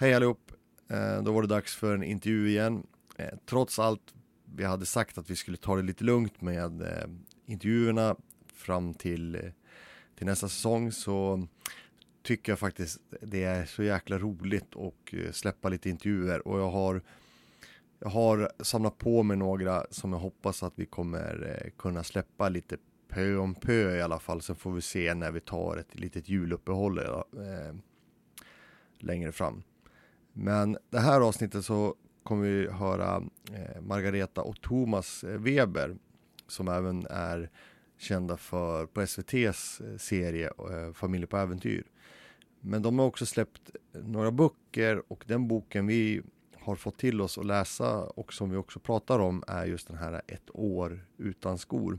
Hej allihop! Eh, då var det dags för en intervju igen. Eh, trots allt vi hade sagt att vi skulle ta det lite lugnt med eh, intervjuerna fram till, till nästa säsong så tycker jag faktiskt det är så jäkla roligt att släppa lite intervjuer och jag har jag har samlat på mig några som jag hoppas att vi kommer kunna släppa lite pö om pö i alla fall. Sen får vi se när vi tar ett litet juluppehåll eh, längre fram. Men det här avsnittet så kommer vi höra eh, Margareta och Thomas eh, Weber som även är kända för på SVTs eh, serie eh, Familjer på äventyr. Men de har också släppt några böcker och den boken vi har fått till oss att läsa och som vi också pratar om är just den här Ett år utan skor.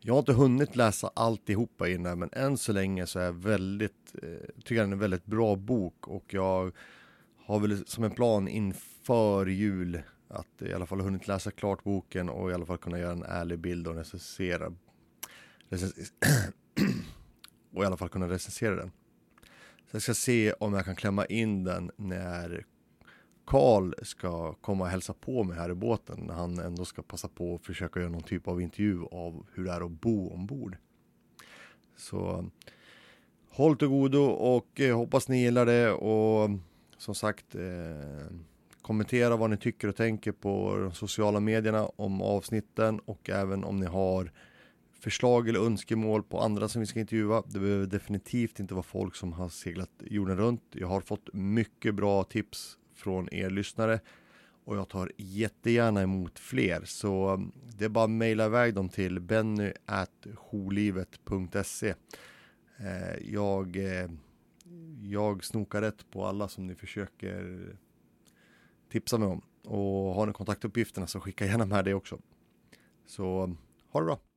Jag har inte hunnit läsa alltihopa innan men än så länge så är jag väldigt, Eh, tycker den är en väldigt bra bok och jag har väl som en plan inför jul att i alla fall ha hunnit läsa klart boken och i alla fall kunna göra en ärlig bild och recensera recens och i alla fall kunna recensera den. Så jag ska se om jag kan klämma in den när Karl ska komma och hälsa på mig här i båten när han ändå ska passa på att försöka göra någon typ av intervju av hur det är att bo ombord. Så håll till godo och eh, hoppas ni gillar det och som sagt eh, kommentera vad ni tycker och tänker på de sociala medierna om avsnitten och även om ni har förslag eller önskemål på andra som vi ska intervjua. Det behöver definitivt inte vara folk som har seglat jorden runt. Jag har fått mycket bra tips från er lyssnare och jag tar jättegärna emot fler så eh, det är bara att mejla iväg dem till benny.holivet.se Eh, jag, eh, jag snokar rätt på alla som ni försöker tipsa mig om och har ni kontaktuppgifterna så skicka gärna med det också. Så ha det bra!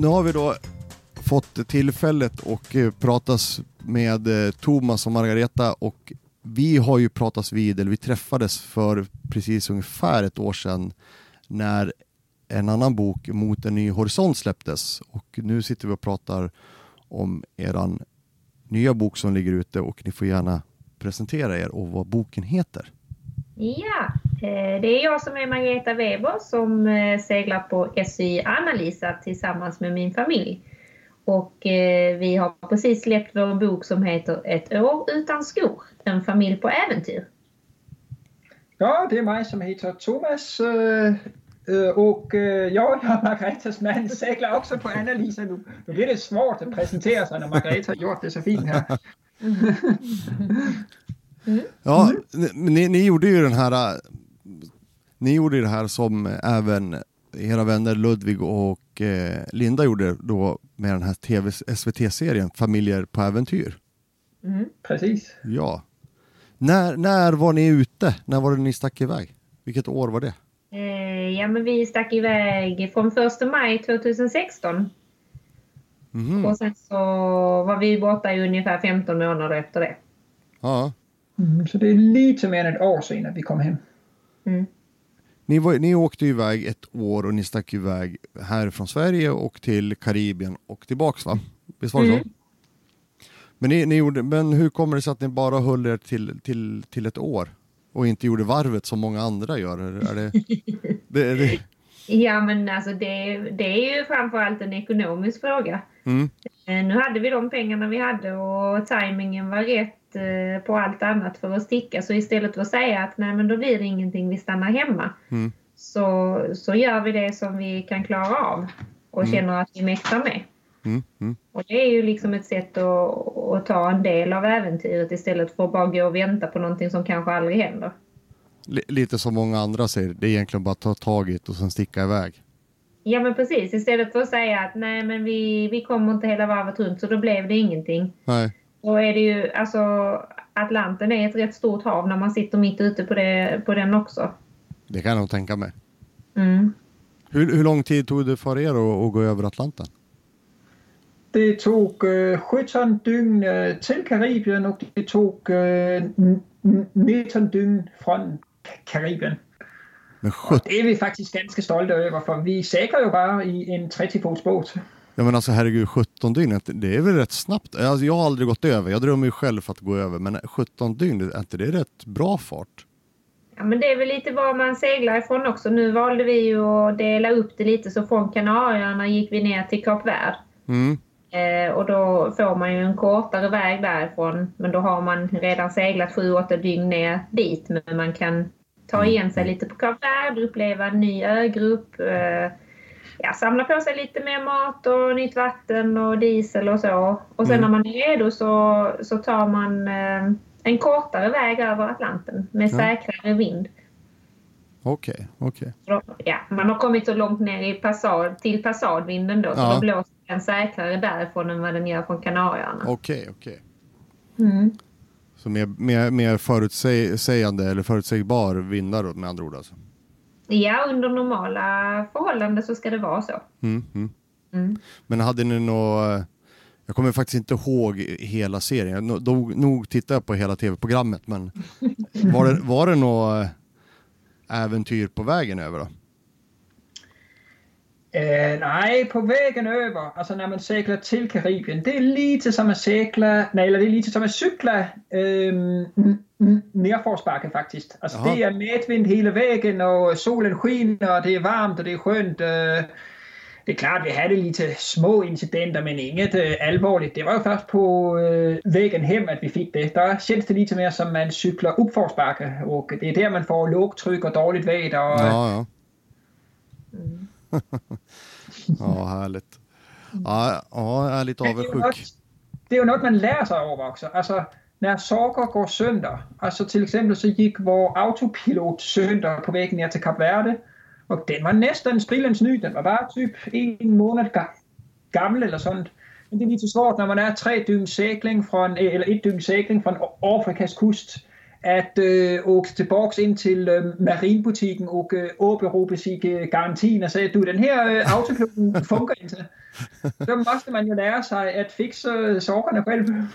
Nu har vi då fått tillfället och eh, pratas med eh, Thomas och Margareta och vi har ju pratats vid, eller vi träffades för precis ungefär ett år sedan när en annan bok, Mot en ny horisont, släpptes. Och nu sitter vi och pratar om eran nya bok som ligger ute och ni får gärna presentera er och vad boken heter. Ja, det är jag som är Margareta Weber som eh, seglar på SY Annalisa tillsammans med min familj. Och eh, vi har precis släppt vår bok som heter Ett år utan skor, en familj på äventyr. Ja, det är mig som heter Thomas och ja, jag är Margaretas man, seglar också på Annalisa nu. Nu blir det svårt att presentera sig när Margareta har gjort det så fint här. Mm. Ja, ni, ni gjorde ju den här, ni gjorde det här som även era vänner Ludvig och eh, Linda gjorde då med den här TV, SVT-serien Familjer på äventyr. Mm. Precis. Ja. När, när var ni ute? När var det ni stack iväg? Vilket år var det? Eh, ja, men vi stack iväg från 1 maj 2016. Mm. Och sen så var vi borta i ungefär 15 månader efter det. Ja. Mm, så det är lite mer än ett år sedan vi kom hem. Mm. Ni, var, ni åkte iväg ett år och ni stack iväg härifrån Sverige och till Karibien och tillbaks va? Visst var det mm. så? Men, ni, ni, gjorde, men hur kommer det sig att ni bara höll er till, till, till ett år och inte gjorde varvet som många andra gör? Är det, det, det... Ja men alltså det, det är ju framförallt en ekonomisk fråga. Mm. Eh, nu hade vi de pengarna vi hade och tajmingen var rätt på allt annat för att sticka. Så istället för att säga att nej men då blir det ingenting, vi stannar hemma. Mm. Så, så gör vi det som vi kan klara av och mm. känner att vi mäktar med. Mm. mm. Och det är ju liksom ett sätt att, att, ta en del av äventyret istället för att bara gå och vänta på någonting som kanske aldrig händer. lite som många andra säger, det är egentligen bara att ta tag i det och sen sticka iväg. Ja men precis, istället för att säga att nej men vi, vi kommer inte hela varvet runt så då blev det ingenting. Nej. Då är det ju, alltså Atlanten är ett rätt stort hav när man sitter mitt ute på, det, på den också. Det kan jag nog tänka mig. Mm. Hur, hur lång tid tog det för er att, att gå över Atlanten? Det tog uh, 17 dygn uh, till Karibien och det tog uh, 19 dygn från Karibien. Men 17... Det är vi faktiskt ganska stolta över för vi seglar ju bara i en 30-fots båt. Ja men alltså herregud, 17 dygn, det är väl rätt snabbt? Alltså, jag har aldrig gått över, jag drömmer ju själv för att gå över, men 17 dygn, är inte det rätt bra fart? Ja, men det är väl lite var man seglar ifrån också. Nu valde vi ju att dela upp det lite så från Kanarieöarna gick vi ner till Kap Verde. Mm. Eh, och då får man ju en kortare väg därifrån. Men då har man redan seglat 7-8 dygn ner dit. Men man kan ta igen sig lite på Kap Verde, uppleva en ny ögrupp. Eh, ja, samla på sig lite mer mat och nytt vatten och diesel och så. Och sen Mm. när man är redo så, så tar man eh, en kortare väg över Atlanten med Ja. säkrare vind. Okej, okej. Då- Ja, man har kommit så långt ner i passad, till passadvinden då, så Ja. då blåser den säkrare därifrån än vad den gör från Kanarieöarna. Okej, okej. Mm. Så mer, mer, mer förutsägande eller förutsägbar vindar då, med andra ord alltså? Ja, under normala förhållanden så ska det vara så. Mm, mm. Mm. Men hade ni nå jag kommer faktiskt inte ihåg hela serien. Nog, nog, nog tittade jag på hela tv-programmet men var det, var det något äventyr på vägen över då? Eh, nej, på vägen över, alltså när man seglar till Karibien, det är lite som att segla, nej eller det är lite som att cykla n- nerförsbacke faktiskt. Alltså Jaha. det är medvind hela vägen och solen skiner och det är varmt och det är skönt. Eh, det är klart, vi hade lite små incidenter men inget eh, allvarligt. Det var ju först på eh, vägen hem att vi fick det. Där känns det lite mer som man cyklar uppförsbacke och det är där man får lågtryck och dåligt väder. Och, Ja, ja. Mm. Ja, härligt. Ja, ja jag är lite avundsjuk. Det är ju något man lär sig av också. Alltså, när saker går sönder. Alltså till exempel så gick vår autopilot sönder på väg ner till Kap Verde. Och den var nästan sprillans ny. Den var bara typ en månad ga- gammal eller sånt. Men det är lite svårt när man är tre dygns segling från, eller ett dygns segling från Afrikas kust att äh, åka tillbaka in till äh, marinbutiken och äh, åberopa sig äh, garantin och säga du den här äh, autopiloten funkar inte. Då måste man ju lära sig att fixa sakerna själv.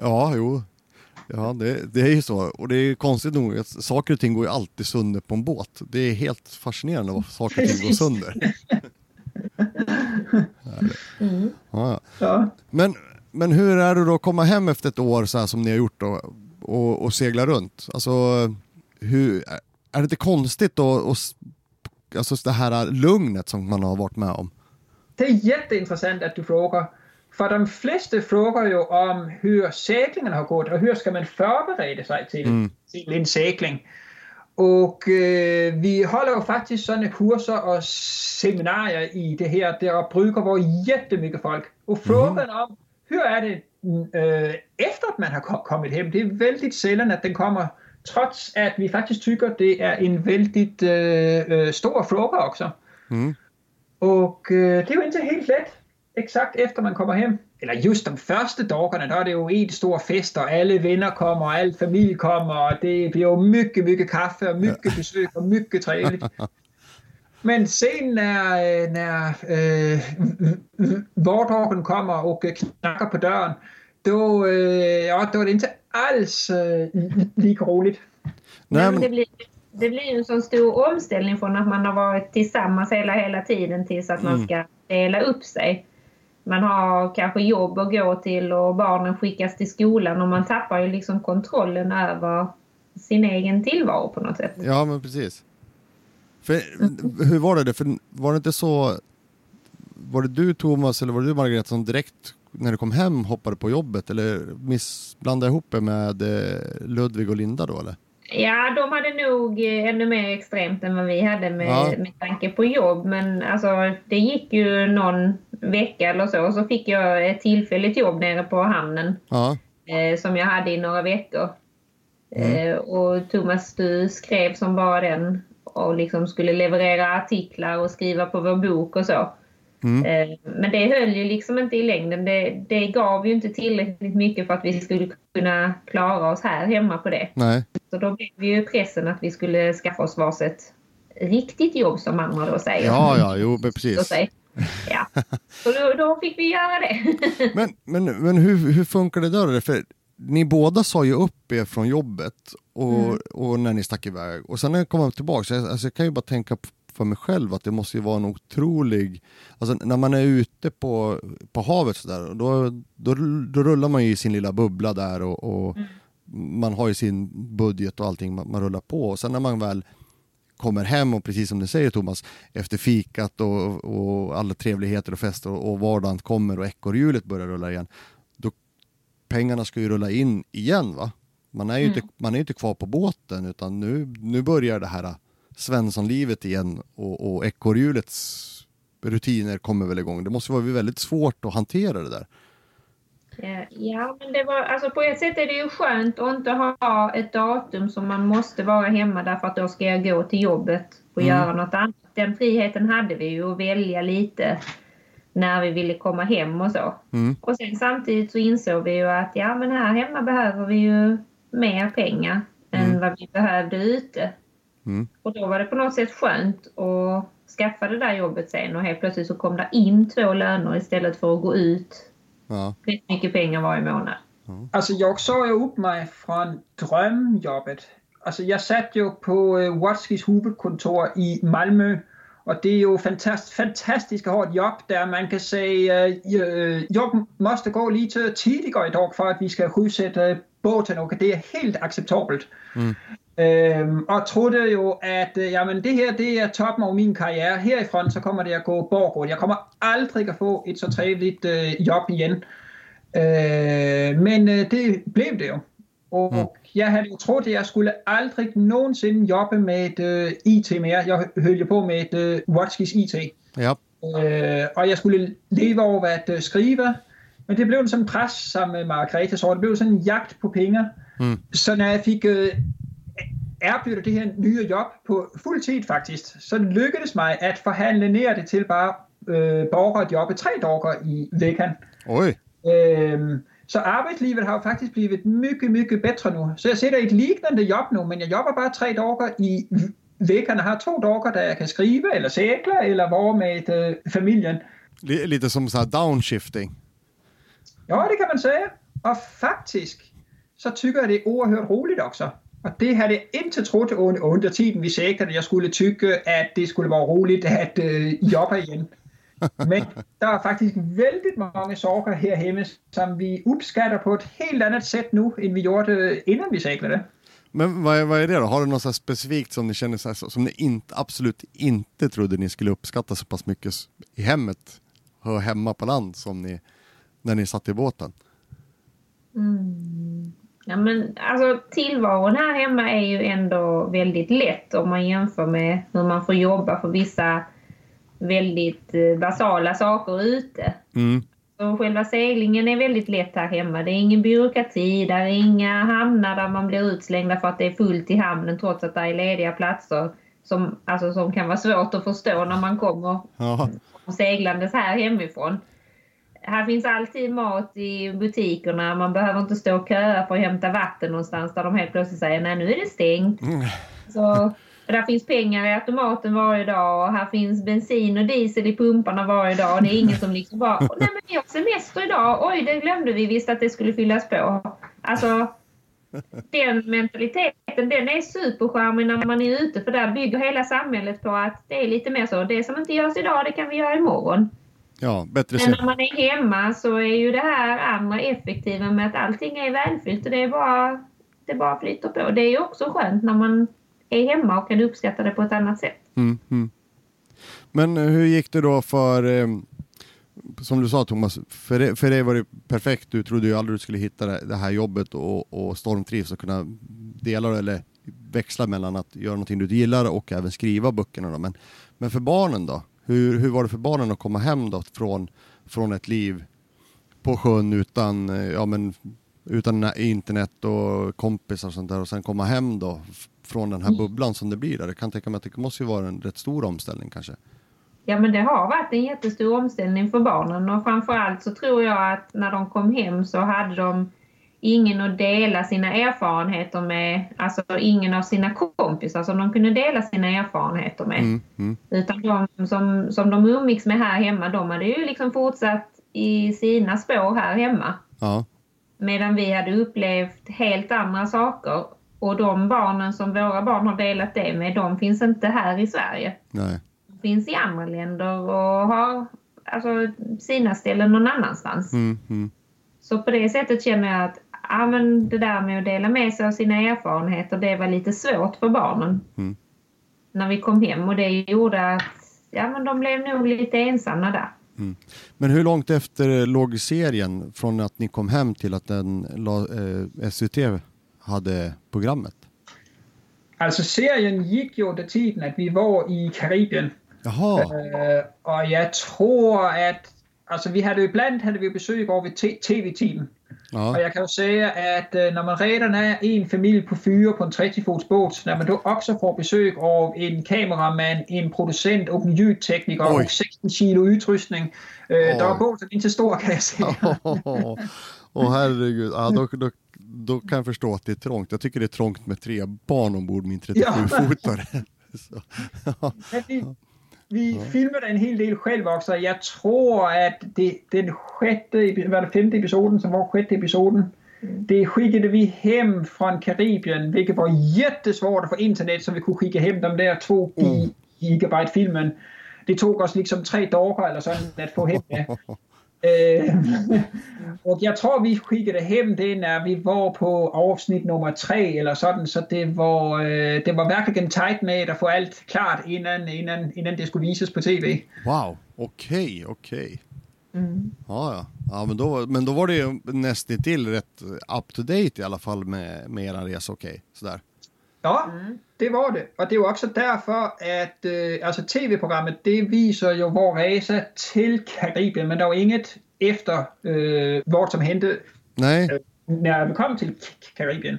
Ja, jo. Ja, det, det är ju så. Och det är konstigt nog att saker och ting går ju alltid sönder på en båt. Det är helt fascinerande vad saker och ting går sönder. Mm. Ja. Men, men hur är det då att komma hem efter ett år så här som ni har gjort då, och, och segla runt? Alltså, hur, är det inte konstigt då, alltså det här lugnet som man har varit med om? Det är jätteintressant att du frågar. För de flesta frågar ju om hur seglingen har gått och hur ska man förbereda sig till, Mm. till en segling. Och eh, vi håller ju faktiskt sådana kurser och seminarier i det här. Där brukar vara jättemycket folk. Och frågan om hur är det mm, eh, efter att man har ko- kommit hem, det är väldigt sällan att den kommer. Trots att vi faktiskt tycker att det är en väldigt eh, eh, stor också. Mm. Och eh, det är ju inte helt lätt exakt efter man kommer hem. Eller just de första dagarna, då är det ju en stor fest och alla vänner kommer och all familj kommer och det blir ju mycket, mycket kaffe och mycket besök och mycket trevligt. Men sen när, eh, när äh, vardagen kommer och eh, knackar på dörren, då, äh, ja, då är det inte alls äh, lika roligt. Nej, men det, blir, det blir en sån stor omställning från att man har varit tillsammans hela, hela tiden tills att man Mm. ska dela upp sig. Man har kanske jobb att gå till och barnen skickas till skolan och man tappar ju liksom kontrollen över sin egen tillvaro på något sätt. ja, men precis. För, hur var det? För var det inte så, var det du Thomas eller var det du Margareta som direkt när du kom hem hoppade på jobbet eller missblandade ihop er med eh, Ludvig och Linda då eller? Ja, de hade nog eh, ännu mer extremt än vad vi hade med, Ja. med tanke på jobb. Men alltså, det gick ju någon vecka eller så och så fick jag ett tillfälligt jobb nere på hamnen Ja, eh, som jag hade i några veckor. Mm. Eh, och Thomas, du skrev som bara den och liksom skulle leverera artiklar och skriva på vår bok och så. Mm. Eh, men det höll ju liksom inte i längden. Det, det gav ju inte tillräckligt mycket för att vi skulle kunna klara oss här hemma på det. nej. Så då blev vi ju pressen att vi skulle skaffa oss varsitt riktigt jobb som andra då säger. Ja, ja, jo, precis. Ja, så då, då, fick vi göra det. men men, men hur, hur funkar det då? För ni båda sa ju upp er från jobbet och, mm. och när ni stack iväg och sen när ni kom tillbaka, alltså jag kan ju bara tänka för mig själv att det måste ju vara en otrolig, alltså när man är ute på, på havet sådär, då, då, då rullar man ju i sin lilla bubbla där och, och mm. man har ju sin budget och allting man, man, rullar på och sen när man väl kommer hem och precis som du säger Thomas, efter fikat och, och alla trevligheter och fester och, och vardagen kommer och ekorrhjulet börjar rulla igen, då pengarna ska ju rulla in igen va? Man är ju mm. inte, man är inte kvar på båten utan nu, nu börjar det här Svenssonlivet igen och, och ekorrhjulets rutiner kommer väl igång. Det måste vara väldigt svårt att hantera det där. Ja, men det var, alltså på ett sätt är det ju skönt att inte ha ett datum som man måste vara hemma därför att då ska jag gå till jobbet och mm. göra något annat. Den friheten hade vi ju att välja lite när vi ville komma hem och så. Mm. Och sen samtidigt så insåg vi ju att ja, men här hemma behöver vi ju mer pengar mm. än vad vi behövde ute. Mm. Och då var det på något sätt skönt att skaffa det där jobbet sen och helt plötsligt så kom det in två löner istället för att gå ut ja. rätt mycket pengar varje månad. Mm. Alltså jag sa ju upp mig från drömjobbet. Alltså jag satt ju på uh, Watskis huvudkontor i Malmö och det är ju fantastiskt, fantastiskt att ha ett jobb där man kan säga uh, jag måste gå lite tidigare idag för att vi ska sjösätta båten och det är helt acceptabelt. Mm. Øhm, og troede jo, at øh, jamen, det her det er toppen af min karriere. Herifrån så kommer det at gå borgård. Jeg kommer aldrig at få et så trevligt øh, job igen. Øh, men øh, det blev det jo. Og mm. jeg havde jo troet, at jeg skulle aldrig nogensinde jobbe med et øh, IT mere. Jeg hørte på med et øh, Watchkis IT. Ja. Øh, og jeg skulle leve over at øh, skrive. Men det blev sådan en pres sammen med Margrethe, så det blev sådan en jagt på penge. Mm. Så når jeg fik øh, erbjuder det her nye job på fuld tid faktisk, så lykkedes mig at forhandle ned det til bare øh, borgerjobbet tre dagar i veckan. Oj. Øhm, så arbetslivet har faktiskt blivit mycket, mycket bättre nu. Så jag sitter i ett liknande jobb nu, men jag jobbar bara tre dagar i veckan och har två dagar där jag kan skriva eller segla eller vara med äh, familjen. Lite som så här downshifting. Ja, det kan man säga. Och faktiskt så tycker jag det är oerhört roligt också. Och det hade jag inte trott under tiden vi säkrade. Jag skulle tycka att det skulle vara roligt att uh, jobba igen. Men det är faktiskt väldigt många saker här hemma som vi uppskattar på ett helt annat sätt nu än vi gjorde innan vi seglade. Men vad är, vad är det då? Har du något så specifikt som ni känner så här, som ni inte, absolut inte trodde ni skulle uppskatta så pass mycket i hemmet och hemma på land som ni när ni satt i båten? Mm. Ja, men alltså tillvaron här hemma är ju ändå väldigt lätt om man jämför med hur man får jobba för vissa väldigt eh, basala saker ute. Mm. Så själva seglingen är väldigt lätt här hemma. Det är ingen byråkrati, det är inga hamnar där man blir utslängda för att det är fullt i hamnen trots att det är lediga platser som, alltså, som kan vara svårt att förstå när man kommer ja. seglandes här hemifrån här finns alltid mat i butikerna. Man behöver inte stå och köa för att hämta vatten någonstans där de helt plötsligt säger nej nu är det stängt. Mm. Så, där finns pengar i automaten varje dag och här finns bensin och diesel i pumparna varje dag. Och det är ingen som liksom bara, nej men vi har semester idag, oj det glömde vi visst att det skulle fyllas på. Alltså den mentaliteten den är supercharmig när man är ute för där bygger hela samhället på att det är lite mer så, det som inte görs idag det kan vi göra imorgon. Ja, bättre Men när man är hemma så är ju det här andra effektiva med att allting är välfyllt och det är bara, det bara flyter på. Det är ju också skönt när man är hemma och kan uppskatta det på ett annat sätt. Mm, mm. Men hur gick det då för, eh, som du sa Thomas, för, det, för dig var det perfekt. Du trodde ju aldrig du skulle hitta det, det här jobbet och, och stormtrivs och kunna dela eller växla mellan att göra någonting du gillar och även skriva böckerna. Då. Men, men för barnen då? Hur, hur var det för barnen att komma hem då från, från ett liv på sjön utan, eh, ja, men, utan internet och kompisar och sånt där och sen komma hem då från den här bubblan som det blir där. Jag kan tänka mig att det måste ju vara en rätt stor omställning kanske. Ja men det har varit en jättestor omställning för barnen och framförallt så tror jag att när de kom hem så hade de ingen att dela sina erfarenheter med, alltså ingen av sina kompisar som de kunde dela sina erfarenheter med. Mm, mm. Utan de som, som de umgicks med här hemma, de hade ju liksom fortsatt i sina spår här hemma. Ja. Medan vi hade upplevt helt andra saker. Och de barnen som våra barn har delat det med, de finns inte här i Sverige. Nej. De finns i andra länder och har alltså, sina ställen någon annanstans. Mm, mm. Så på det sättet känner jag att ja, men det där med att dela med sig av sina erfarenheter, det var lite svårt för barnen. Mm. När vi kom hem och det gjorde att ja, men de blev nog lite ensamma där. Mm. Men hur långt efter låg serien från att ni kom hem till att den, eh, SVT hade programmet? Alltså serien gick ju under tiden att vi var i Karibien. Jaha. Uh, och jag tror att, alltså vi hade ibland hade vi besök av ett tv-team. Ja. Och jag kan ju säga att uh, när man redan är en familj på fyra på en 30-fots båt, när man då också får besök av en kameraman, en producent och en ljudtekniker Oj. och 16 kilo utrustning. Uh, oh. Då är båten inte stor kan jag säga. Åh oh, herregud, ja, då, då, då kan jag förstå att det är trångt. Jag tycker det är trångt med tre barn ombord min 37-fotare. Ja. vi, ja. filmade en hel del själva också. Jag tror att det, den sjätte, var det femte episoden som var sjätte episoden. Mm. Det skickade vi hem från Karibien, vilket var jättesvårt att få internet så vi kunde skicka hem de där två mm. gigabyte filmen. Det tog oss liksom tre dagar eller så att få hem det. Eh, och jag tror vi skickade hem det när vi var på avsnitt nummer tre eller sådant. Så det var, eh, det var verkligen tajt med att få allt klart innan, innan, innan det skulle visas på TV. Wow, okej, okay, okej. Okay. Mm. Ja, ja. ja men, då, men då var det ju nästan till rätt up to date i alla fall med, med er resa, okej. Okay. Sådär. Ja, mm. det var det. Och det är också därför att äh, alltså tv-programmet det visar ju vår resa till Karibien men det var inget efter äh, vad som hände Nej. Äh, när vi kom till Karibien.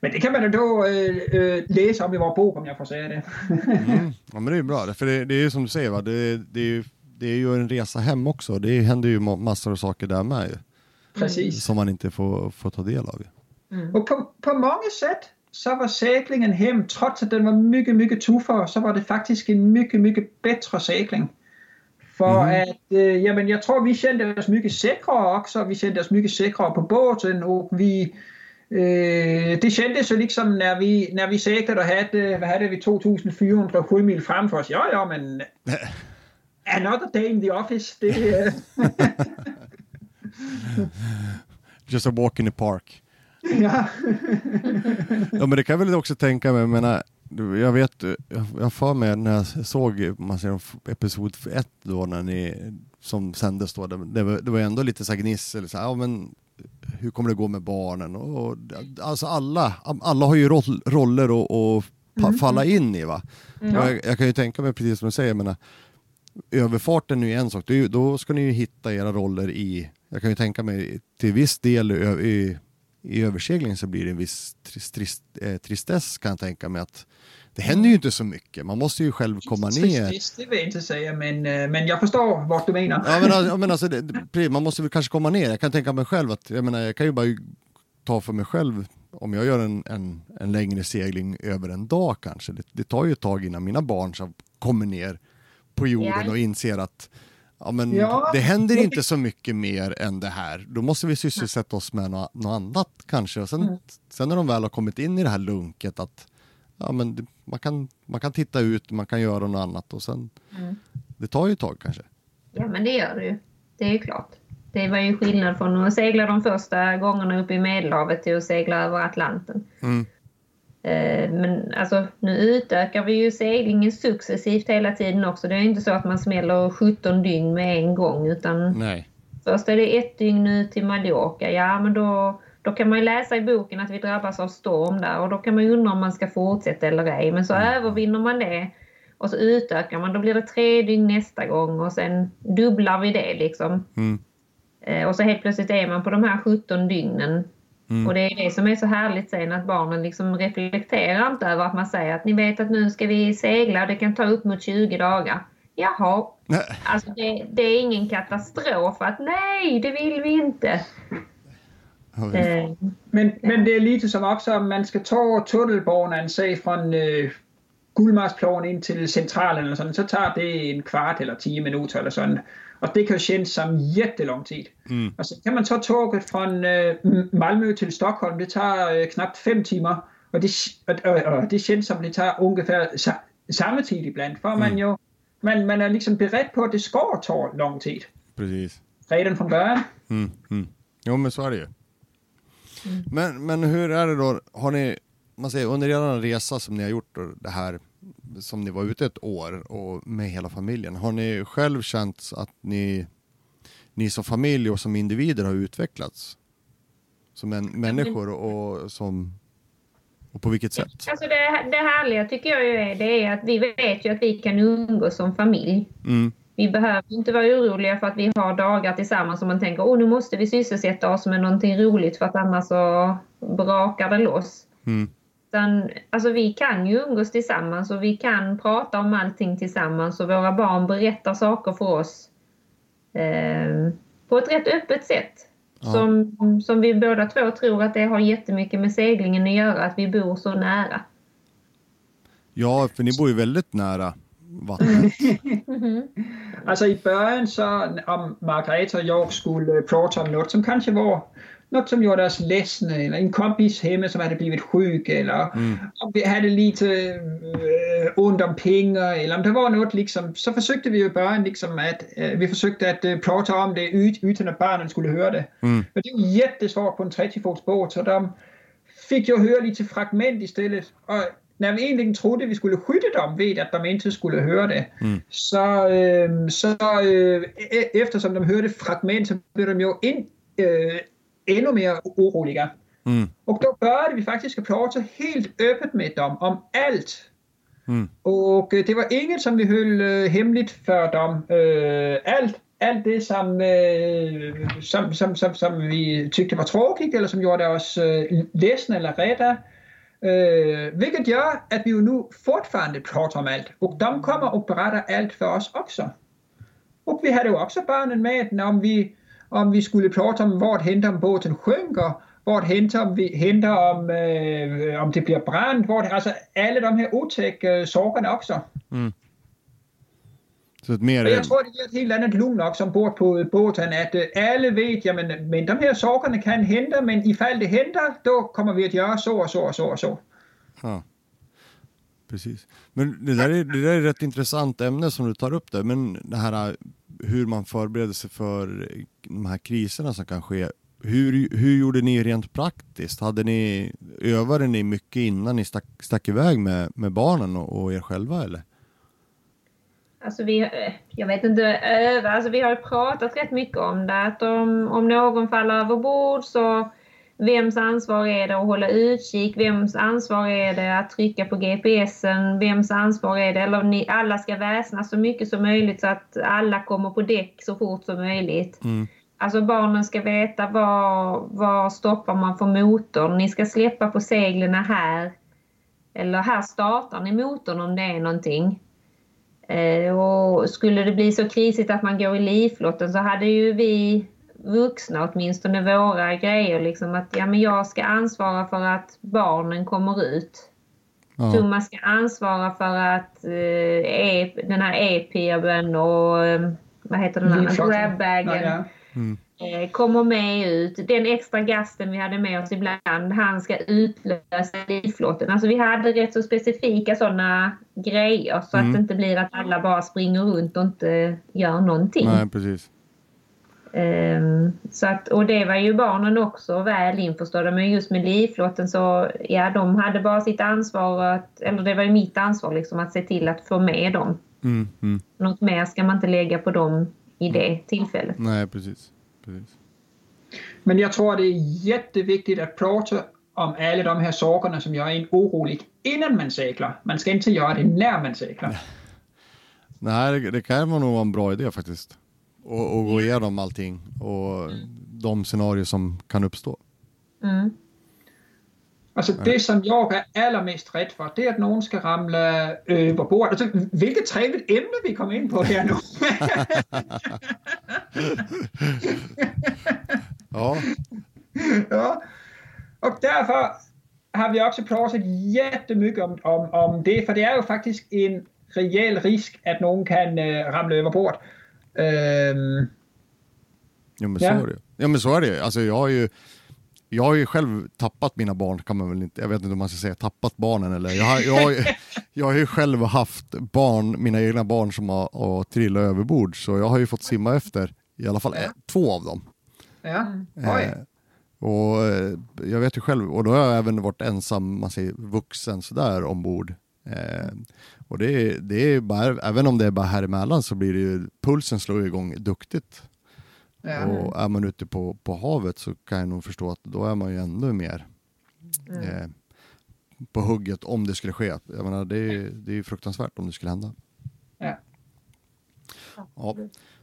Men det kan man då äh, läsa om i vår bok om jag får säga det. mm. Ja men det är ju bra, för det, det är ju som du säger va, det, det, är ju, det är ju en resa hem också. Det händer ju massor av saker där med. Precis. Som man inte får, får ta del av. Mm. Och på, på många sätt så var seglingen hem, trots att den var mycket, mycket tuffare, så var det faktiskt en mycket, mycket bättre segling. För mm. att, äh, jamen, jag tror vi kände oss mycket säkrare också. Vi kände oss mycket säkrare på båten och vi äh, det kändes ju liksom när vi, när vi seglade och hade, vad hade vi, 2400 sjömil framför oss. Ja, ja, men another day in the office. Det, Just a walk in the park. Ja. ja men det kan jag väl också tänka mig, jag menar, jag vet, jag för mig när jag såg man ser episod 1 då när ni, som sändes då, det, var, det var ändå lite så gnissel, så här, ja men hur kommer det gå med barnen? Och, och alltså alla, alla har ju roll, roller att mm. falla in i va. Mm. Jag, jag, kan ju tänka mig precis som du säger, jag menar, överfarten är ju en sak, då ska ni ju hitta era roller i, jag kan ju tänka mig till viss del i, i översegling så blir det en viss trist, trist, eh, tristess kan jag tänka mig att det händer ju inte så mycket. Man måste ju själv komma ner. Trist, det vill jag inte säga, men, eh, men jag förstår vart du menar. Ja, men, ja, men alltså, det, man måste väl kanske komma ner. Jag kan tänka mig själv att, jag menar, jag kan ju bara ta för mig själv om jag gör en, en, en längre segling över en dag kanske. Det, det tar ju ett tag innan mina barn så kommer ner på jorden och inser att Ja, men ja, det händer inte så mycket mer än det här. Då måste vi sysselsätta oss med något, något annat kanske. Och sen, mm. sen när de väl har kommit in i det här lunket att ja, men man, kan, man kan titta ut, man kan göra något annat och sen mm. det tar ju ett tag kanske. Ja, men det gör det ju. Det är ju klart. Det var ju skillnad från att segla de första gångerna uppe i Medelhavet till att segla över Atlanten. Mm. Eh, men alltså, nu utökar vi ju seglingen successivt hela tiden också. Det är inte så att man smäller 17 dygn med en gång utan Nej. först är det ett dygn ut till Mallorca. Ja, men då, då kan man läsa i boken att vi drabbas av storm där och då kan man ju undra om man ska fortsätta eller ej. Men så mm. övervinner man det och så utökar man. Då blir det tre dygn nästa gång och sen dubblar vi det liksom. Mm. Eh, och så helt plötsligt är man på de här 17 dygnen Mm. Och det är det som är så härligt sen att barnen liksom reflekterar inte över att man säger att ni vet att nu ska vi segla och det kan ta upp mot 20 dagar. Jaha, nej. alltså det, det, är ingen katastrof att nej, det vill vi inte. Eh. Men, men det är lite som också om man ska ta tunnelbanan, säg från uh, Gullmarsplan in till centralen eller sånt, så tar det en kvart eller tio minuter eller sånt. Och det kan kännas som jättelång tid. Mm. Och så kan man ta tåget från uh, Malmö till Stockholm, det tar uh, knappt fem timmar. Och det, och, och, och det känns som det tar ungefär sa, samma tid ibland. För mm. man ju man, man är liksom beredd på att det ska ta lång tid. Precis. Redan från början. Mm, mm. Jo men så är det ju. Mm. Men, men hur är det då, har ni, man säger under er resa som ni har gjort det här, som ni var ute ett år och med hela familjen, har ni själv känt att ni, ni som familj och som individer har utvecklats? Som en, människor och som och på vilket sätt? Alltså det, det härliga tycker jag är, det är att vi vet ju att vi kan umgås som familj. Mm. Vi behöver inte vara oroliga för att vi har dagar tillsammans och man tänker att nu måste vi sysselsätta oss med någonting roligt för att annars så brakar det loss. Mm. Utan, alltså vi kan ju umgås tillsammans och vi kan prata om allting tillsammans och våra barn berättar saker för oss eh, på ett rätt öppet sätt. Ja. Som, som vi båda två tror att det har jättemycket med seglingen att göra, att vi bor så nära. Ja, för ni bor ju väldigt nära vattnet. mm. Alltså i början så om Margareta och jag skulle prata om något som kanske var något som gjorde oss ledsna eller en kompis hemma som hade blivit sjuk eller mm. om vi hade lite äh, ont om pengar eller om det var något liksom så försökte vi ju bara liksom att äh, vi försökte att äh, prata om det ut, utan att barnen skulle höra det. Mm. Men det var jättesvårt på en 30 fots båt så de fick ju höra lite fragment istället. Och när vi egentligen trodde vi skulle skydda dem vid att de inte skulle höra det, mm. så, så äh, eftersom de hörde fragment så blev de ju in, äh, ännu mer oroliga. Mm. Och då började vi faktiskt prata helt öppet med dem om allt. Mm. Och det var inget som vi höll äh, hemligt för dem. Äh, allt, allt det som, som, som, som, som, vi tyckte var tråkigt eller som gjorde oss ledsna eller rädda. Vilket gör att vi nu fortfarande pratar om allt och de kommer och berättar allt för oss också. Och vi hade ju också barnen med om vi om vi skulle prata om vad händer om båten sjunker, vad händer om, vi, händer om, eh, om det blir brand, vad, alltså alla de här otäcka sakerna också. Mm. Så ett mer... Jag tror det ger ett helt annat lugn också ombord på båten att alla vet, ja men, men de här sakerna kan hända men ifall det händer då kommer vi att göra så och så och så och så. Ja. Precis. Men det där, är, det där är ett rätt intressant ämne som du tar upp där, men det här hur man förbereder sig för de här kriserna som kan ske. Hur, hur gjorde ni rent praktiskt? Hade ni, övade ni mycket innan ni stack, stack iväg med, med barnen och, och er själva eller? Alltså vi, jag vet inte, öva, alltså vi har pratat rätt mycket om det. Att om, om någon faller över bord så Vems ansvar är det att hålla utkik? Vems ansvar är det att trycka på GPSen? Vems ansvar är det? Eller ni alla ska väsna så mycket som möjligt så att alla kommer på däck så fort som möjligt. Mm. Alltså barnen ska veta var, var stoppar man för motorn. Ni ska släppa på seglen här. Eller här startar ni motorn om det är någonting. Eh, och skulle det bli så krisigt att man går i livflotten så hade ju vi vuxna, åtminstone våra grejer, liksom att ja, men jag ska ansvara för att barnen kommer ut. Ja. Thomas ska ansvara för att eh, den här e-peben och eh, vad heter den andra, grabbagen ja, ja. Mm. eh, kommer med ut. Den extra gasten vi hade med oss ibland, han ska utlösa livflotten. Alltså vi hade rätt så specifika sådana grejer så mm. att det inte blir att alla bara springer runt och inte gör någonting. Nej, precis. Um, så att, och det var ju barnen också väl införstådda men just med livflotten så ja, de hade bara sitt ansvar, att, eller det var ju mitt ansvar liksom att se till att få med dem. Mm, mm. Något mer ska man inte lägga på dem i det tillfället. Nej, precis. precis. Men jag tror att det är jätteviktigt att prata om alla de här sakerna som gör en orolig innan man seglar. Man ska inte göra det när man seglar. Nej, det, det kan nog vara en bra idé faktiskt och, och gå igenom allting och mm. de scenarier som kan uppstå. Mm. Alltså det som jag är allra mest rädd för, det är att någon ska ramla över bord. Alltså, vilket trevligt ämne vi kom in på här nu. ja. ja. Och därför har vi också pratat jättemycket om, om, om det, för det är ju faktiskt en rejäl risk att någon kan äh, ramla över bord. Um, ja, men så är det Ja, men så är det Alltså, jag har ju jag har ju själv tappat mina barn, kan man väl inte, jag vet inte om man ska säga tappat barnen eller, jag har, jag har, jag har ju själv haft barn, mina egna barn som har, har trillat överbord, så jag har ju fått simma efter i alla fall ja. två av dem. Ja, oj. Eh, och eh, jag vet ju själv, och då har jag även varit ensam, man säger vuxen sådär ombord. Eh, och det det är bara, även om det är bara här emellan så blir det ju, pulsen slår igång duktigt. Ja. Och är man ute på, på havet så kan jag nog förstå att då är man ju ännu mer mm. eh, på hugget om det skulle ske. Jag menar, det, är, det är fruktansvärt om det skulle hända. Ja. Ja.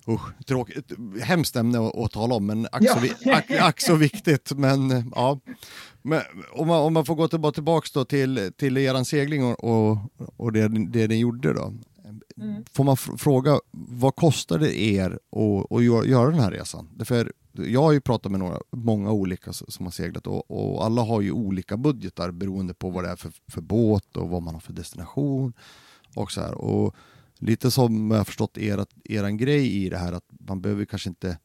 Usch, tråkigt, hemskt ämne att, att tala om, men ack så, ja. ack, ack så viktigt. Men, ja. men om, man, om man får gå tillbaka då till, till er segling och, och, det, det ni gjorde då. Mm. Får man fråga, vad kostar det er att, att göra den här resan? För jag har ju pratat med några, många olika som har seglat och, och, alla har ju olika budgetar beroende på vad det är för, för båt och vad man har för destination. Och så här. Och lite som jag har förstått er, er grej i det här att man behöver kanske inte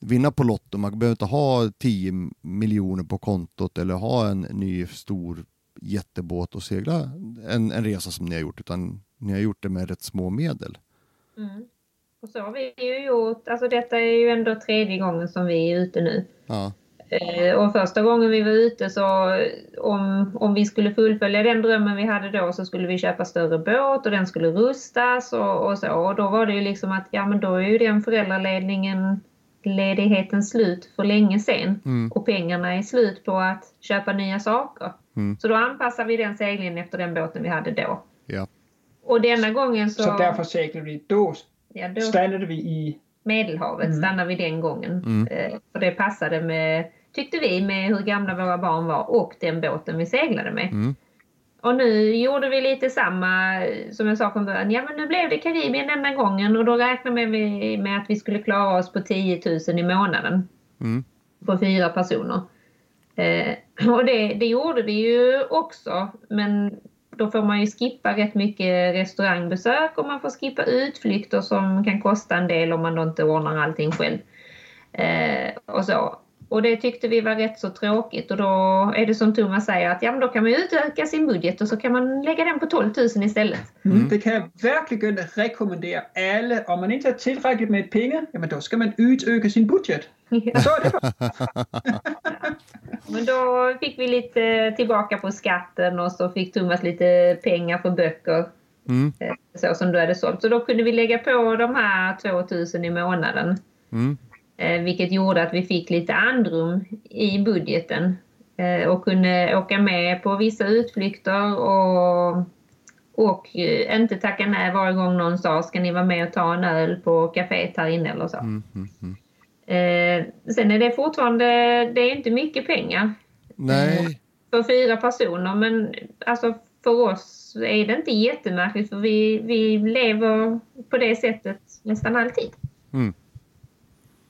vinna på Lotto, man behöver inte ha 10 miljoner på kontot eller ha en ny stor jättebåt och segla en, en resa som ni har gjort, utan ni har gjort det med rätt små medel. Mm. Och så har vi ju gjort, alltså detta är ju ändå tredje gången som vi är ute nu. Ja. Eh, och första gången vi var ute så om, om vi skulle fullfölja den drömmen vi hade då så skulle vi köpa större båt och den skulle rustas och, och så. Och då var det ju liksom att ja men då är ju den föräldraledningen ledigheten slut för länge sen mm. och pengarna är slut på att köpa nya saker. Mm. Så då anpassar vi den seglingen efter den båten vi hade då. Ja. Och denna gången så... Så därför seglade vi då, ja, då stannade vi i... Medelhavet mm. stannade vi den gången. Mm. Eh, för det passade med, tyckte vi, med hur gamla våra barn var och den båten vi seglade med. Mm. Och nu gjorde vi lite samma som jag sa från början. Ja men nu blev det Karibien denna gången och då räknade vi med att vi skulle klara oss på 10 000 i månaden. Mm. På fyra personer. Eh, och det, det gjorde vi ju också men då får man ju skippa rätt mycket restaurangbesök och man får skippa utflykter som kan kosta en del om man då inte ordnar allting själv. Eh, och så. Och det tyckte vi var rätt så tråkigt och då är det som Thomas säger att ja, men då kan man utöka sin budget och så kan man lägga den på 12 000 istället. Mm. Det kan jag verkligen rekommendera alla. Om man inte har tillräckligt med pengar, ja, men då ska man utöka sin budget. Ja. Så är det. men då fick vi lite tillbaka på skatten och så fick Thomas lite pengar för böcker. Mm. Eh, så som du hade sålt. Så då kunde vi lägga på de här 2000 i månaden. Mm. Eh, vilket gjorde att vi fick lite andrum i budgeten eh, och kunde åka med på vissa utflykter och, och eh, inte tacka nej varje gång någon sa ska ni vara med och ta en öl på kaféet här inne eller så. Mm, mm, mm. sen är det fortfarande, det är inte mycket pengar. Nej. För fyra personer men alltså för oss är det inte jättemärkligt för vi, vi lever på det sättet nästan alltid. Mm.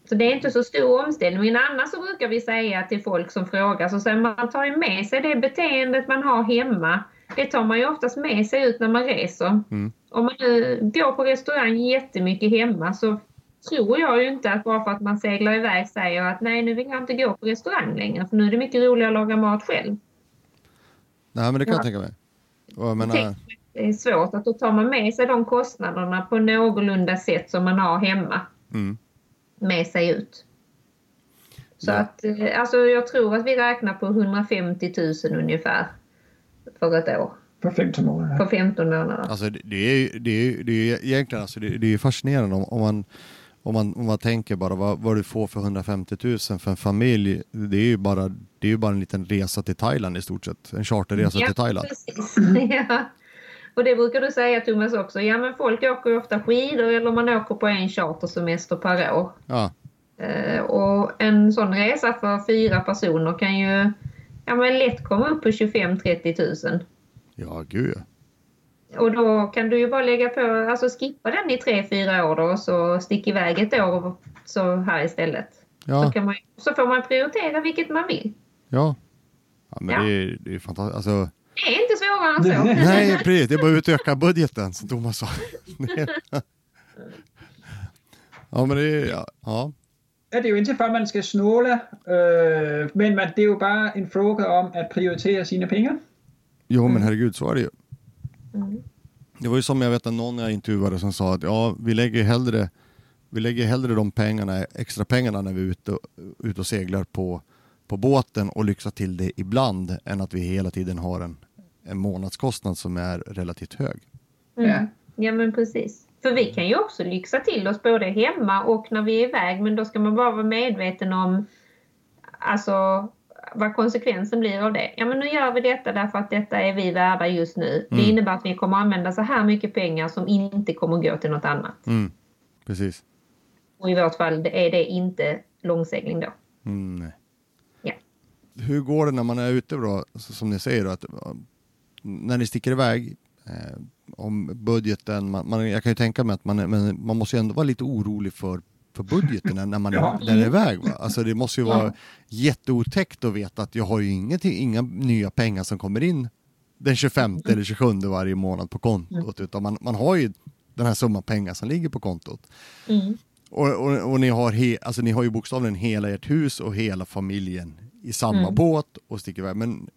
Så det är inte så stor omställning. Men annars så brukar vi säga till folk som frågar, så säger man tar ju med sig det beteendet man har hemma. Det tar man ju oftast med sig ut när man reser. Mm. Om man nu går på restaurang jättemycket hemma så tror jag ju inte att bara för att man seglar iväg säger att nej nu vill jag inte gå på restaurang längre för nu är det mycket roligare att laga mat själv. Nej men det kan ja. jag tänka mig. Jag menar... Det är svårt att då tar man med sig de kostnaderna på någorlunda sätt som man har hemma. Mm med sig ut. Så ja. att, eh, alltså jag tror att vi räknar på 150 000 ungefär för ett år. På 15 månader? På 15 månader. Alltså det är, det är, det är egentligen alltså det, det är fascinerande om, om, man, om, man, om man tänker bara vad, vad du får för 150 000 för en familj. Det är ju bara, det är ju bara en liten resa till Thailand i stort sett. En charterresa ja, till Thailand. Precis. ja. Och det brukar du säga Thomas också. Ja men folk åker ju ofta skidor eller man åker på en chartersemester per år. Ja. Uh, och en sån resa för fyra personer kan ju ja, men lätt komma upp på 25-30 000. Ja, gud Och då kan du ju bara lägga på, alltså skippa den i tre, fyra år då och så stick iväg ett år så här istället. Ja. Så, kan man, så får man prioritera vilket man vill. Ja. Ja, men Ja. det är, det är fantastiskt. Alltså, Det är inte svårare än så. nej, precis. Det är bara att utöka budgeten, som Thomas sa. Ja, men det är, ja. ja. Det är ju inte för att man ska snåla, øh, men man, det är ju bara en fråga om att prioritera sina pengar. Jo, men herregud, så är det ju. Mm. Det var ju som jag vet att någon jag intervjuade som sa att ja, vi lägger hellre, vi lägger hellre de pengarna, extra pengarna när vi är ute, och- ute och seglar på, på båten och lyxar till det ibland än att vi hela tiden har en, en månadskostnad som är relativt hög. Mm. Ja. Ja men precis. För vi kan ju också lyxa till oss både hemma och när vi är iväg men då ska man bara vara medveten om alltså vad konsekvensen blir av det. Ja men nu gör vi detta därför att detta är vi värda just nu. Det Mm. innebär att vi kommer använda så här mycket pengar som inte kommer gå till något annat. Mm, precis. Och i vårt fall är det inte långsegling då. Mm. Hur går det när man är ute då, som ni säger, då, att, när ni sticker iväg, eh, om budgeten, man, man, jag kan ju tänka mig att man, är- men man måste ju ändå vara lite orolig för, för budgeten när- man är, Ja. det är iväg. Va? Alltså det måste ju vara Ja. jätteotäckt att veta att jag har ju ingenting, inga nya pengar som kommer in den 25 eller 27 varje månad på kontot, utan man, man har ju den här summan pengar som ligger på kontot. Mm. Och, och, och ni, har he, alltså, ni har ju bokstavligen hela ert hus och hela familjen i samma Mm. båt och sticker iväg. Men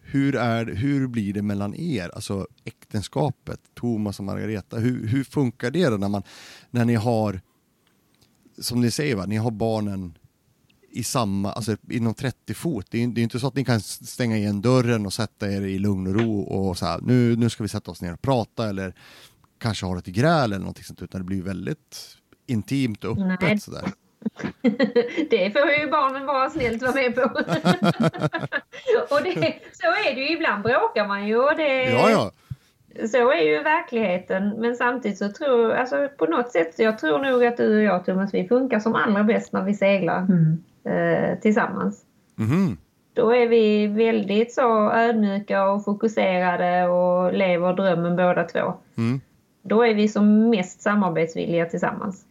hur, är, hur blir det mellan er, alltså äktenskapet, Thomas och Margareta? Hur, hur funkar det då när, man, när ni har, som ni säger, va, ni har barnen i samma, alltså inom 30 fot. Det är, det är inte så att ni kan stänga igen dörren och sätta er i lugn och ro och så här, nu, nu ska vi sätta oss ner och prata eller kanske ha ett gräl eller någonting sånt, utan det blir väldigt intimt och öppet Nej. sådär. det får ju barnen bara snällt vara med på. och det, så är det ju. Ibland bråkar man ju. Och det, Ja, ja. Så är ju verkligheten. Men samtidigt så tror alltså på något sätt, jag tror nog att du och jag Thomas, vi funkar som allra bäst när vi seglar Mm. eh, tillsammans. Mhm. Då är vi väldigt så ödmjuka och fokuserade och lever drömmen båda två. Mm. Då är vi som mest samarbetsvilliga tillsammans.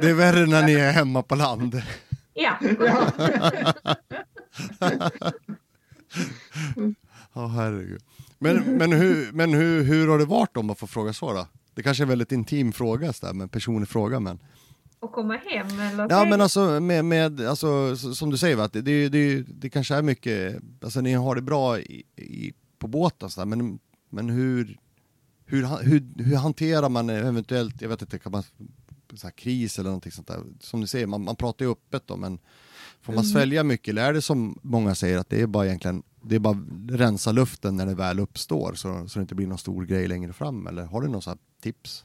Det är värre när ni är hemma på land. Ja, Ja, herregud. Men, men, hur, men hur, hur har det varit om man får fråga så då? Det kanske är en väldigt intim fråga, så där, men personlig fråga. Men... och komma hem eller Ja, men alltså, med, med, alltså som du säger, va? det, det, det, det kanske är mycket, alltså ni har det bra i, i, på båten, så där, men, men hur, hur, hur, hur hanterar man eventuellt, jag vet inte, kan man, så här, kris eller någonting sånt där? Som du säger, man, man pratar ju öppet då, men får man svälja mycket eller är det som många säger att det är bara egentligen, det är bara rensa luften när det väl uppstår så, så det inte blir någon stor grej längre fram eller har du några tips?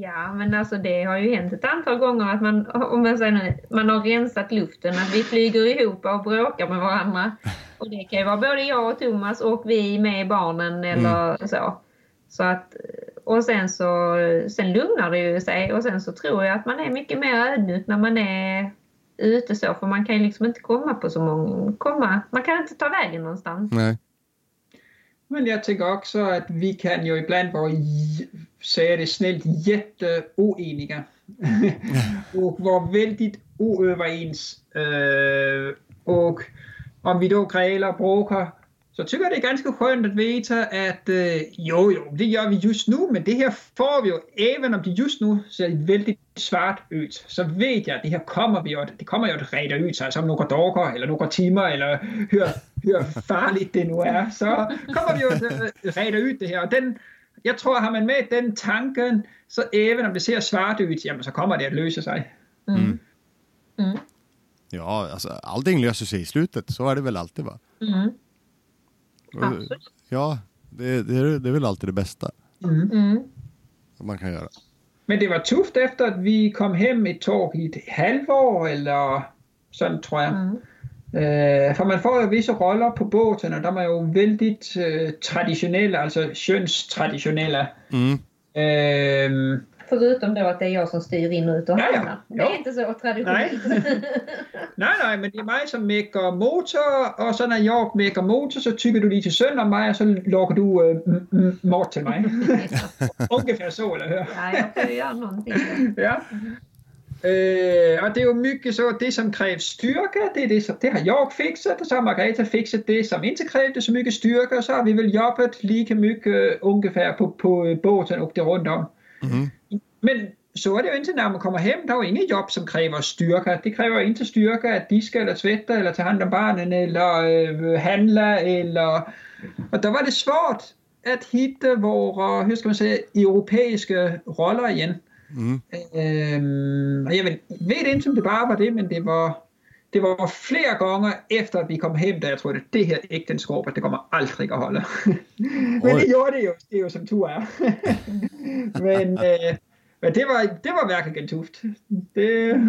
Ja, men alltså det har ju hänt ett antal gånger att man, om jag säger nu, man har rensat luften, att vi flyger ihop och bråkar med varandra. Och det kan ju vara både jag och Thomas och vi med barnen eller så. Så att, och sen så sen lugnar det ju sig och sen så tror jag att man är mycket mer ödmjuk när man är ute så, för man kan ju liksom inte komma på så många, komma, man kan inte ta vägen någonstans. Nej. Men jag tänker också att vi kan ju ibland vara, säga det snällt, jätteoeniga. och vara väldigt oöverens. Eh, och om vi då grälar och bråkar så tycker jag det är ganska skönt att veta att eh, jo, jo, det gör vi just nu, men det här får vi ju, även om det just nu ser väldigt svart ut, så vet jag att det här kommer vi att, det kommer ju att reda ut sig, alltså om några dagar eller några timmar eller hur, hur farligt det nu är, så kommer vi att eh, reda ut det här. Den, jag tror, har man med den tanken, så även om det ser svart ut, jamen, så kommer det att lösa sig. Mm. Mm. Ja, alltså allting löser sig i slutet, så är det väl alltid va? Mm. Absolut. Ja, det, det, är, det är väl alltid det bästa Mm. man kan göra. Men det var tufft efter att vi kom hem ett tag i ett halvår eller sånt tror jag. Eh, för man får ju vissa roller på båten och de är ju väldigt eh, traditionella, alltså könstraditionella. Mm. Ehm, Förutom då att det är jag som styr in och ut och Ja, ja. hamnar. Det Ja. är inte så traditionellt. Nej, nej, men det är mig som mäcker motor och så när jag mäcker motor så tycker du lite synd om mig och så lagar du äh, m- mat till mig. Ungefär så, eller hur? ja, jag får göra någonting. Ja. Eh, och det är ju mycket så att det som krävs styrka, det, är det, som, det har jag fixat och så har Margareta fixat det som inte krävde så mycket styrka och så har vi väl jobbat lika mycket ungefär på, på båten och det runt om. Men så är det ju inte när man kommer hem. Det är ju inget jobb som kräver styrka. Det kräver inte styrka att diska eller tvätta eller ta hand om barnen eller eh, handla eller... Och då var det svårt att hitta våra, hur ska man säga, europeiska roller igen. Ehm, och jag vet, vet inte om det bara var det, men det var, det var flera gånger efter att vi kom hem där jag trodde att det här äktenskapet det kommer aldrig att hålla. men det gjorde det ju, det är ju som tur är. men eh, men det, var, det var verkligen tufft. Det,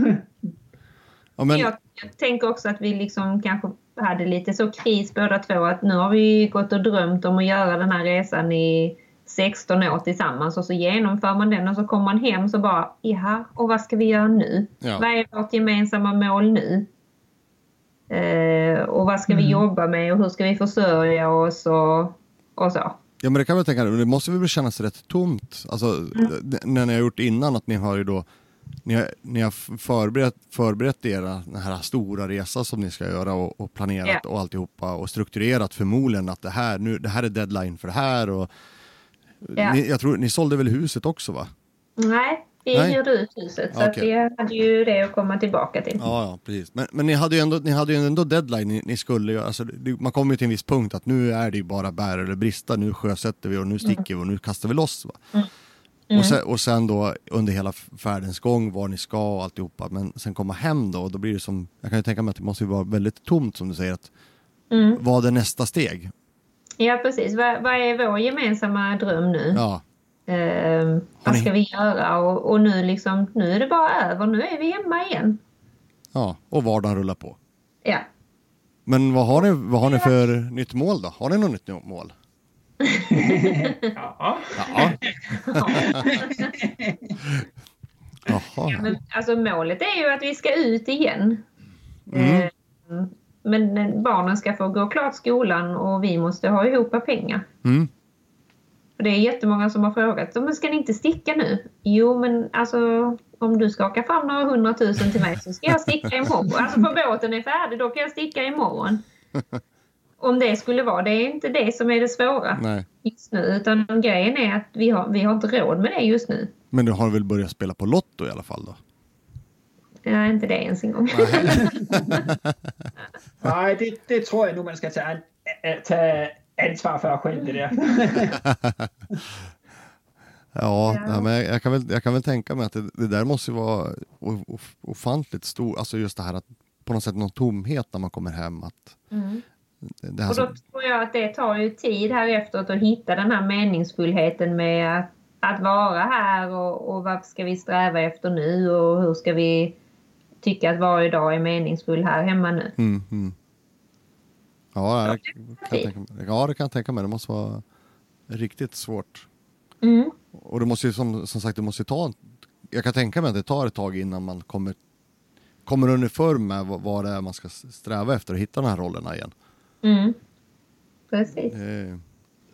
Ja, men, Jag, jag tänker också att vi liksom kanske hade lite så kris båda två att nu har vi gått och drömt om att göra den här resan i 16 år tillsammans och så genomför man den och så kommer man hem så bara jaha, och vad ska vi göra nu? Ja. Vad är vårt gemensamma mål nu? Eh, och vad ska vi jobba med och hur ska vi försörja oss och, och så. ja, men det kan jag tänka det måste väl kännas rätt tomt, alltså d- när ni har gjort innan att ni har ju då ni har, ni har förberett, förberett era den här stora resa som ni ska göra och, och planerat Ja. och alltihopa och strukturerat förmodligen att det här, nu, det här är deadline för det här och Ja. ni, jag tror ni sålde väl huset också va? Nej, vi Nej. hyrde ut huset så att Okej. vi hade ju det att komma tillbaka till. Ja, ja precis. Men, men ni hade ju ändå, ni hade ju ändå deadline ni, ni skulle alltså, det, man kommer ju till en viss punkt att nu är det ju bara bär eller brista, nu sjösätter vi och nu sticker vi och nu kastar vi loss. Va? Och, sen, och sen då under hela färdens gång var ni ska och alltihopa, men sen komma hem då och då blir det som, jag kan ju tänka mig att det måste ju vara väldigt tomt som du säger, att Mm. vad är nästa steg? Ja precis, vad, vad är vår gemensamma dröm nu? Ja, Har vad ska vi göra? Och, och nu, liksom, nu är det bara över, nu är vi hemma igen. ja, och vardagen rullar på. Ja. Men vad har ni, vad har ni för nytt mål då? Har ni något nytt mål? ja. Ja. Jaha. Men, alltså, målet är ju att vi ska ut igen. Mm. Ehm, men barnen ska få gå klart skolan och vi måste ha ihop pengar. Mm. Det är jättemånga som har frågat, men ska ni inte sticka nu? Jo, men alltså om du skakar fram några hundratusen till mig så ska jag sticka imorgon. Alltså för båten är färdig, då kan jag sticka imorgon. Om det skulle vara, det är inte det som är det svåra Nej. just nu. Utan grejen är att vi har, vi har inte råd med det just nu. Men du har väl börjat spela på Lotto i alla fall då? Ja, inte det ens en gång. Nej, det, det tror jag nog man ska ta, an, ta ansvar för själv det där. Ja, Ja. men jag, jag, kan väl, jag kan väl tänka mig att det, det där måste ju vara ofantligt stor, alltså just det här att på något sätt någon tomhet när man kommer hem. Att Mm. det här Och då som, tror jag att det tar ju tid här efteråt att hitta den här meningsfullheten med att, att vara här och, och vad ska vi sträva efter nu och hur ska vi tycka att varje dag är meningsfull här hemma nu. mm, mm. Ja, det kan tänka ja, det kan jag tänka mig. Det måste vara riktigt svårt. Mm. Och det måste ju som, som sagt, det måste ta, jag kan tänka mig att det tar ett tag innan man kommer, kommer underför med vad, vad det är man ska sträva efter och hitta de här rollerna igen. Mm. Precis. Eh,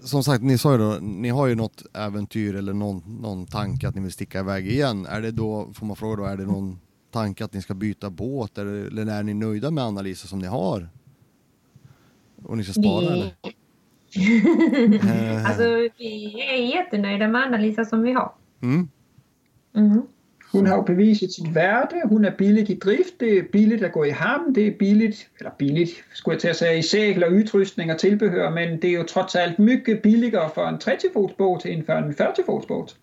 som sagt, ni sa ju då, ni har ju något äventyr eller någon, någon tanke att ni vill sticka iväg igen. Är det då, får man fråga då, är det någon tanke att ni ska byta båt eller, eller är ni nöjda med Anna-Lisa som ni har? Och ni ska spara eller? Eh, Alltså vi är jättenöjda med Anna-Lisa som vi har. mm, Mm. Hon har bevisat sitt värde, hon är billigt i drift, det är billigt att gå i hamn, det är billigt, eller billigt skulle jag till att säga, i segel och utrustning och tillbehör, men det är ju trots allt mycket billigare för en 30-fotsbåt än för en 40-fotsbåt.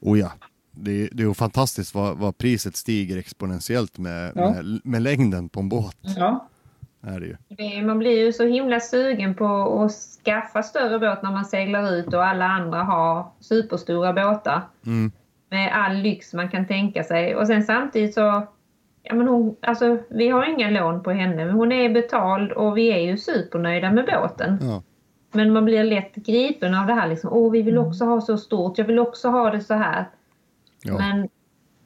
oh ja. Det, det är ju fantastiskt vad, vad priset stiger exponentiellt med, Ja. med, med längden på en båt. Ja, Är det ju. Det, man blir ju så himla sugen på att skaffa större båt när man seglar ut och alla andra har superstora båtar. Mm, Med all lyx man kan tänka sig. Och sen samtidigt så... Ja, men hon, alltså, vi har inga lån på henne, men hon är betald och vi är ju supernöjda med båten. ja. Men man blir lätt gripen av det här liksom. Åh, vi vill också ha så stort. Jag vill också ha det så här. Ja. Men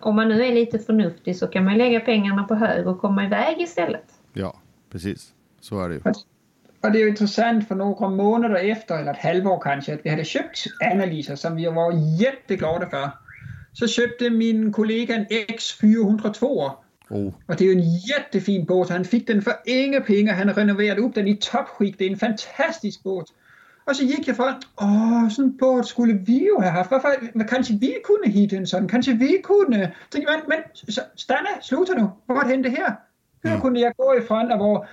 om man nu är lite förnuftig så kan man lägga pengarna på hög och komma iväg istället. Ja, precis. Så är det ju. Och det är ju intressant för några månader efter, eller ett halvår kanske, att vi hade köpt Analyser som vi var jätteglada för. Så köpte min kollega en X402. Oh. Och det är ju en jättefin båt. Han fick den för inga pengar. Han renoverade upp den i toppskick. Det är en fantastisk båt. Och så gick jag för att åh, sån båt skulle vi ju ha haft. Varför, kanske vi kunde hitta en sån? Kanske vi kunde? Tänkte, men, men stanna, sluta nu. Vad hände här? Hur mm. kunde jag gå ifrån att vara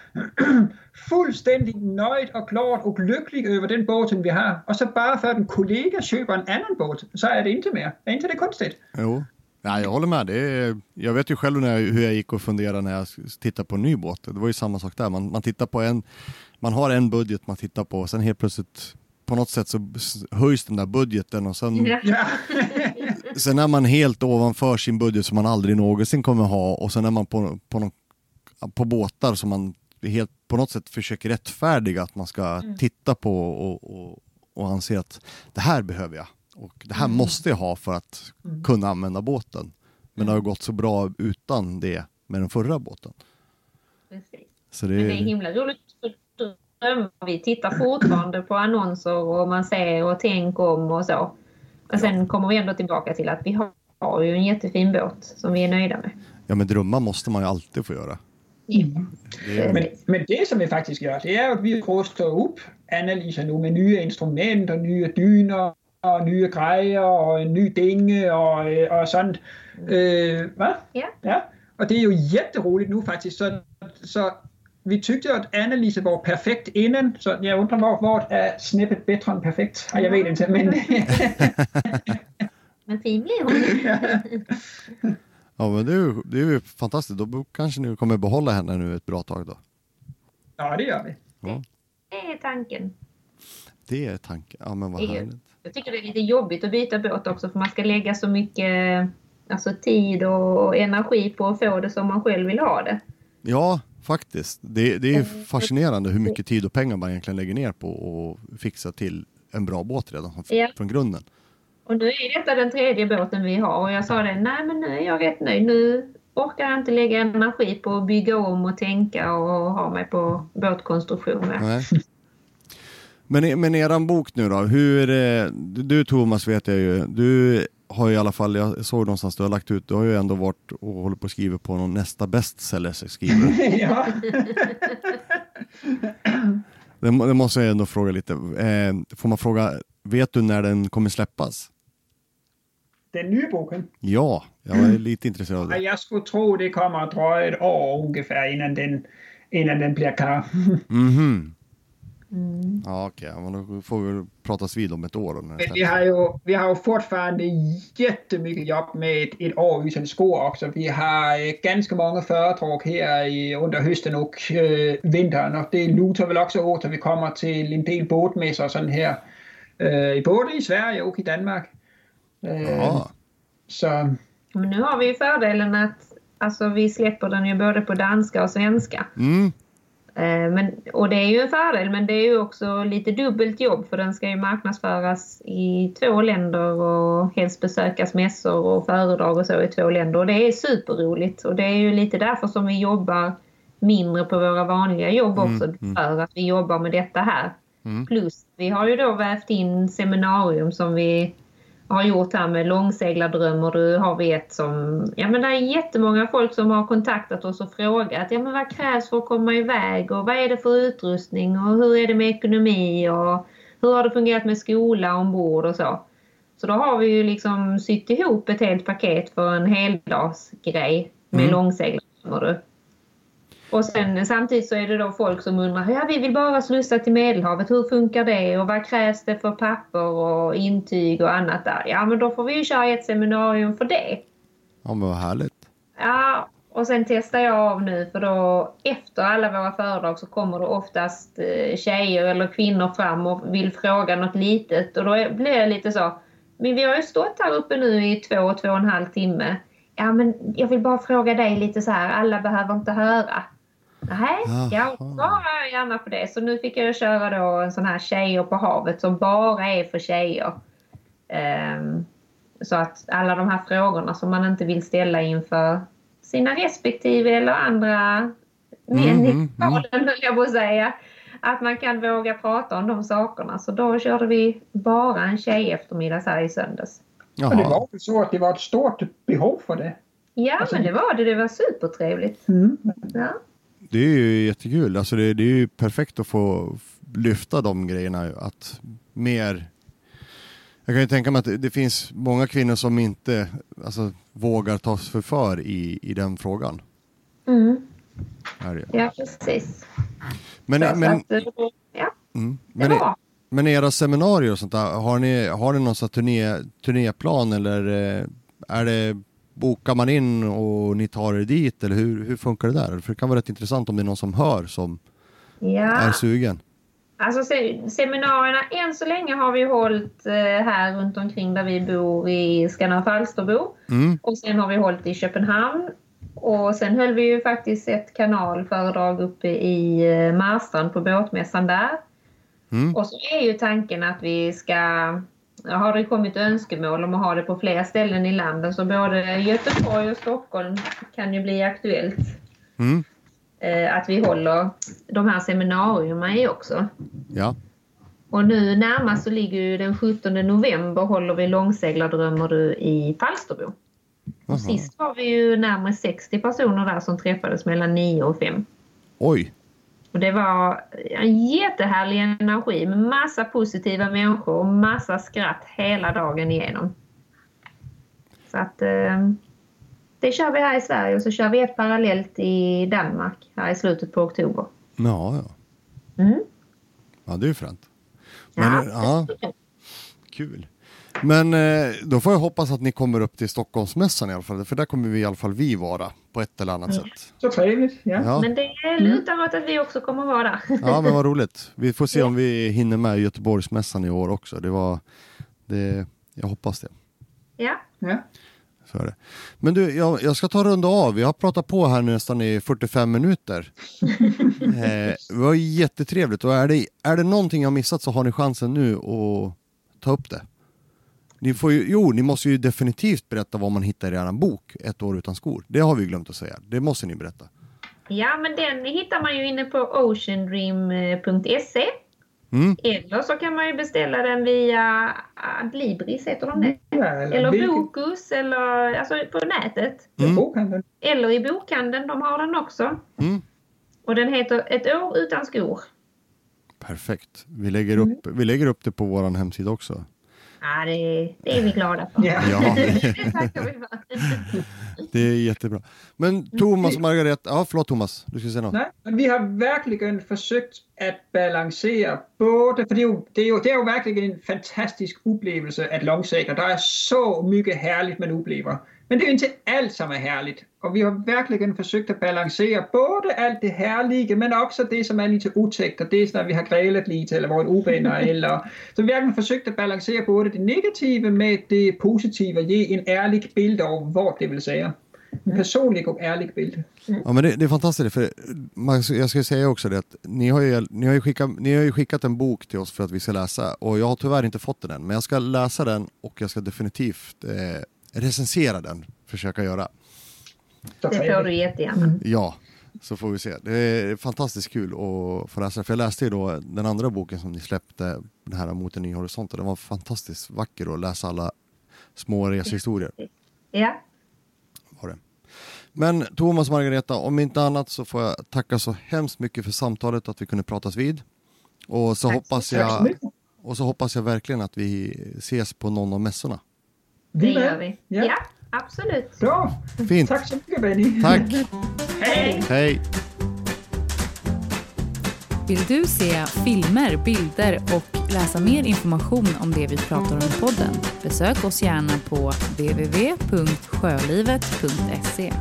fullständigt nöjd och glad och lycklig över den båten vi har och så bara för att en kollega köper en annan båt så är det inte mer. Är inte det konstigt? Jo, Ja, jag håller med. Det är, jag vet ju själv när jag, hur jag gick och funderade när jag tittade på en ny båt. Det var ju samma sak där. Man, man tittar på en, man har en budget man tittar på och sen helt plötsligt på något sätt så höjs den där budgeten och sen, ja. sen är man helt ovanför sin budget som man aldrig någonsin kommer ha och sen är man på, på, någon, på båtar som man helt på något sätt försöker rättfärdiga att man ska mm. titta på och, och, och anse att det här behöver jag och det här mm. måste jag ha för att mm. kunna använda båten. Men det har gått så bra utan det med den förra båten. Precis. Så det, Men det är himla roligt Vi tittar fortfarande på annonser och man ser och tänker om och så. Och sen ja. kommer vi ändå tillbaka till att vi har, ju en jättefin båt som vi är nöjda med. Ja men drömmar måste man ju alltid få göra. Mm. Det men, men, det som vi faktiskt gör, det är att vi rustar upp analyser nu med nya instrument och nya dyner och nya grejer och en ny dinge och, och sånt. Mm. va? Ja. ja. Och det är ju jätteroligt nu faktiskt. Så, så vi tyckte att Annalise var perfekt innan, så jag undrar vad, vad är snäppet bättre än perfekt? Ja, jag vet inte, men... men fin blir hon. ja, men det är, ju, det är ju fantastiskt. Då kanske ni kommer behålla henne nu ett bra tag då? Ja, det gör vi. Ja. Det är tanken. Det är tanken. Ja, men vad härligt. Jag tycker det är lite jobbigt att byta båt också för man ska lägga så mycket alltså, tid och energi på att få det som man själv vill ha det. Ja, faktiskt. Det, det är mm. fascinerande hur mycket tid och pengar man egentligen lägger ner på att fixa till en bra båt redan ja. från grunden. Och nu är detta den tredje båten vi har och jag sa det, nej men nu är jag rätt nöjd. Nu orkar jag inte lägga energi på att bygga om och tänka och ha mig på båtkonstruktioner. Nej. Men, men eran bok nu då, hur, du Thomas vet jag ju, du har ju i alla fall, jag såg någonstans du har lagt ut, du har ju ändå varit och håller på att skriva på någon nästa bestseller skriver. ja. det, det, måste jag ändå fråga lite, eh, får man fråga, vet du när den kommer släppas? Den nya boken? Ja, jag är lite intresserad av det. Jag skulle tro det kommer att dröja ett år ungefär innan den, innan den blir klar. mm -hmm. Mm. Ja, okej. Okay. Men då får vi pratas vid om ett år. Då, vi, har ju, vi har ju fortfarande jättemycket jobb med ett, ett år utan skor också. Vi har ganska många föredrag här i, under hösten och äh, vintern och det lutar väl också åt att vi kommer till en del båtmässor sån här. Äh, både i Sverige och i Danmark. Äh, så. Men nu har vi ju fördelen att alltså, vi släpper den ju både på danska och svenska. Mm. Eh, men, och det är ju en fördel men det är ju också lite dubbelt jobb för den ska ju marknadsföras i två länder och helst besökas mässor och föredrag och så i två länder och det är superroligt och det är ju lite därför som vi jobbar mindre på våra vanliga jobb mm, också mm, för att vi jobbar med detta här. Mm. Plus vi har ju då vävt in seminarium som vi har gjort här med långseglardröm och du har vi ett som... Ja men det är jättemånga folk som har kontaktat oss och frågat ja men vad krävs för att komma iväg och vad är det för utrustning och hur är det med ekonomi och hur har det fungerat med skola ombord och så. Så då har vi ju liksom sytt ihop ett helt paket för en heldagsgrej med mm. långseglare. Och sen samtidigt så är det då folk som undrar, ja vi vill bara slussa till Medelhavet, hur funkar det och vad krävs det för papper och intyg och annat där? Ja men då får vi ju köra ett seminarium för det. Ja men vad härligt. Ja, och sen testar jag av nu för då efter alla våra föredrag så kommer det oftast eh, tjejer eller kvinnor fram och vill fråga något litet och då blir jag lite så, men vi har ju stått här uppe nu i två, två och en halv timme. Ja men jag vill bara fråga dig lite så här, alla behöver inte höra. Nej, jag svarar gärna på det. Så nu fick jag köra då en sån här tjejer på havet som bara är för tjejer. Um, Så att alla de här frågorna som man inte vill ställa inför sina respektive eller andra meningsvalen, mm, mm, mm. jag på att säga. Att man kan våga prata om de sakerna. Så då körde vi bara en tjej eftermiddag här i söndags. Jaha. det var så att det var ett stort behov för det? Ja, alltså, men det var det. Det var supertrevligt. Mm. Ja. Det är ju jättekul. Alltså det, det är ju perfekt att få lyfta de grejerna. Att mer jag kan ju tänka mig att det finns många kvinnor som inte alltså, vågar ta sig för i, i den frågan. Mm. Ja, precis. Men, Så men, att, ja. Mm, men, men era seminarier och sånt där, har ni, har ni någon sån turné, turnéplan eller eh, är det bokar man in och ni tar er dit eller hur, hur funkar det där? För det kan vara rätt intressant om det är någon som hör som ja. är sugen. Alltså seminarierna, än så länge har vi hållit eh, här runt omkring där vi bor i Skanör Falsterbo. Mm. Och sen har vi hållit i Köpenhamn. Och sen höll vi ju faktiskt ett kanalföredrag uppe i eh, Marstrand på båtmässan där. Mm. Och så är ju tanken att vi ska, har det kommit önskemål om att ha det på fler ställen i landet så både Göteborg och Stockholm kan ju bli aktuellt. Mm. Eh, att vi håller de här seminarierna i också. Ja. Och nu närmast så ligger ju den 17 november håller vi Långseglardrömmer du i Falsterbo. Och sist var vi ju närmare 60 personer där som träffades mellan 9 och 5. Oj! Och det var en jättehärlig energi med massa positiva människor och massa skratt hela dagen igenom. Så att eh, det kör vi här i Sverige och så kör vi ett parallellt i Danmark här i slutet på oktober. Ja, ja. Mm. Ja, det är ju fränt. Men, ja, ja. Kul. Men eh, då får jag hoppas att ni kommer upp till Stockholmsmässan i alla fall, för där kommer vi i alla fall vi vara på ett eller annat mm. sätt. Så trevligt. Ja. ja. Men det lutar åt att vi också kommer vara där. Ja, men vad roligt. Vi får se om vi hinner med Göteborgsmässan i år också. Det var, det, jag hoppas det. Ja. ja. Så är det. Men du, jag, jag ska ta runda av. Vi har pratat på här nästan i 45 minuter. eh, det var jättetrevligt och är det, är det någonting jag missat så har ni chansen nu att ta upp det. Ni får ju, jo, ni måste ju definitivt berätta vad man hittar i er bok, Ett år utan skor. Det har vi glömt att säga. Det måste ni berätta. Ja, men den hittar man ju inne på oceandream.se. Mm. Eller så kan man ju beställa den via Adlibris, heter de det? Ja, eller, eller Bokus, eller alltså på nätet. Mm. Eller i bokhandeln, de har den också. Mm. Och den heter Ett år utan skor. Perfekt. Vi lägger upp, vi lägger upp det på vår hemsida också. Ja, det, det är vi glada för. Ja. ja det, är jättebra. Men Thomas och Margareta, ja förlåt Thomas, du ska säga något. Nej, vi har verkligen försökt att balansera både, för det är, ju, det, är ju, det är ju verkligen en fantastisk upplevelse att långsegla. Det är så mycket härligt man upplever. Men det är inte allt som är härligt. Och vi har verkligen försökt att balansera både allt det härliga men också det som är lite otäckt och det är när vi har grälat lite eller varit ovänner. eller, så vi har verkligen försökt att balansera både det negativa med det positiva, ge en ärlig bild av vad det vill säga. En personlig och ärlig bild. Mm. Ja men det, det, är fantastiskt för jag ska säga också det att ni har, ju, ni, har ju skickat, ni har ju skickat en bok till oss för att vi ska läsa och jag har tyvärr inte fått den än men jag ska läsa den och jag ska definitivt eh, recensera den, försöka göra. Det får du jättegärna. Mm. Ja, så får vi se. Det är fantastiskt kul att få läsa För jag läste ju då den andra boken som ni släppte, den här Mot en ny horisont. Den var fantastiskt vacker att läsa alla små reshistorier. Ja. Var det. Men Thomas och Margareta, om inte annat så får jag tacka så hemskt mycket för samtalet, att vi kunde pratas vid. Och så, hoppas jag, och så hoppas jag verkligen att vi ses på någon av mässorna. Det gör vi. Ja. ja, absolut. Bra. Fint. Tack så mycket Benny. Tack. Hej. Hej. Vill du se filmer, bilder och läsa mer information om det vi pratar om i podden? Besök oss gärna på www.sjölivet.se.